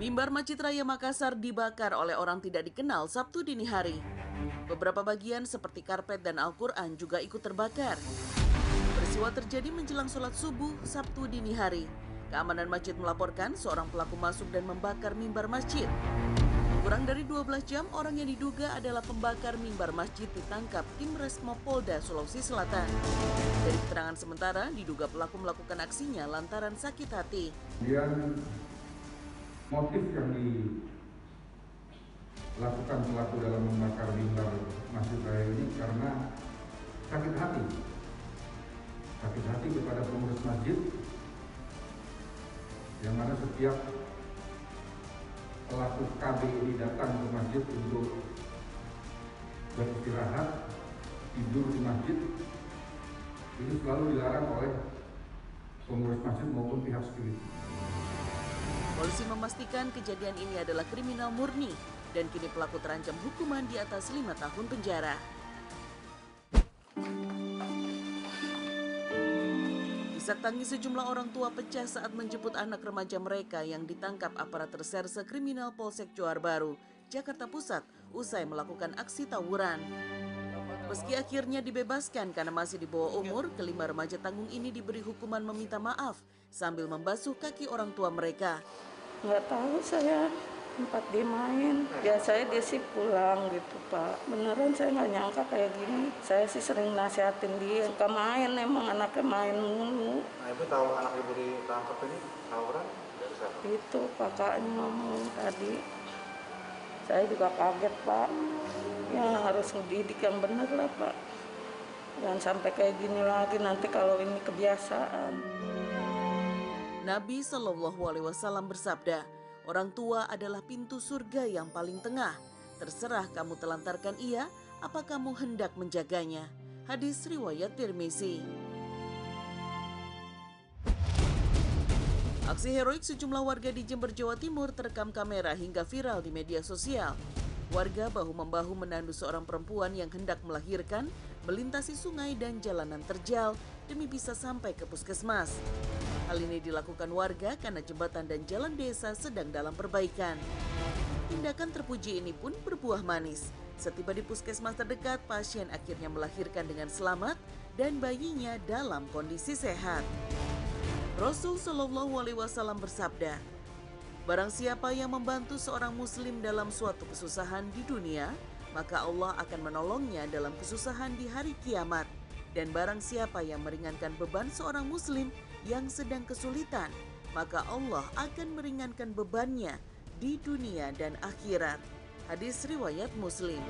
Mimbar Masjid Raya Makassar dibakar oleh orang tidak dikenal Sabtu dini hari. Beberapa bagian seperti karpet dan Al-Quran juga ikut terbakar. Peristiwa terjadi menjelang sholat subuh Sabtu dini hari. Keamanan masjid melaporkan seorang pelaku masuk dan membakar mimbar masjid. Kurang dari 12 jam, orang yang diduga adalah pembakar mimbar masjid ditangkap tim Resmo Polda Sulawesi Selatan. Dari keterangan sementara, diduga pelaku melakukan aksinya lantaran sakit hati. Motif yang dilakukan pelaku dalam membakar mimbar Masjid Raya ini karena sakit hati. Sakit hati kepada pengurus masjid yang mana setiap pelaku KB ini datang ke masjid untuk beristirahat, tidur di masjid, itu selalu dilarang oleh pengurus masjid maupun pihak security. Polisi memastikan kejadian ini adalah kriminal murni dan kini pelaku terancam hukuman di atas lima tahun penjara. Isak tangis sejumlah orang tua pecah saat menjemput anak remaja mereka yang ditangkap aparat reserse kriminal Polsek Johar Baru, Jakarta Pusat, usai melakukan aksi tawuran. Meski akhirnya dibebaskan karena masih di bawah umur, kelima remaja tanggung ini diberi hukuman meminta maaf sambil membasuh kaki orang tua mereka. Nggak tahu saya tempat dia main. Ya saya dia sih pulang gitu Pak. Beneran saya nggak nyangka kayak gini. Saya sih sering nasihatin dia. Suka main emang anaknya main mulu. Nah ibu tahu anak ibu ditangkap ini tawuran dari siapa? Itu kakaknya ngomong tadi. Saya juga kaget Pak. Ya harus ngedidik yang bener lah Pak. Jangan sampai kayak gini lagi nanti kalau ini kebiasaan. Nabi Shallallahu Alaihi Wasallam bersabda, orang tua adalah pintu surga yang paling tengah. Terserah kamu telantarkan ia, apa kamu hendak menjaganya. Hadis riwayat Tirmizi. Aksi heroik sejumlah warga di Jember, Jawa Timur terekam kamera hingga viral di media sosial. Warga bahu-membahu menandu seorang perempuan yang hendak melahirkan, melintasi sungai dan jalanan terjal demi bisa sampai ke puskesmas. Hal ini dilakukan warga karena jembatan dan jalan desa sedang dalam perbaikan. Tindakan terpuji ini pun berbuah manis. Setiba di puskesmas terdekat, pasien akhirnya melahirkan dengan selamat dan bayinya dalam kondisi sehat. Rasul Shallallahu Alaihi Wasallam bersabda, Barang siapa yang membantu seorang muslim dalam suatu kesusahan di dunia, maka Allah akan menolongnya dalam kesusahan di hari kiamat. Dan barang siapa yang meringankan beban seorang muslim yang sedang kesulitan, maka Allah akan meringankan bebannya di dunia dan akhirat. Hadis riwayat Muslim.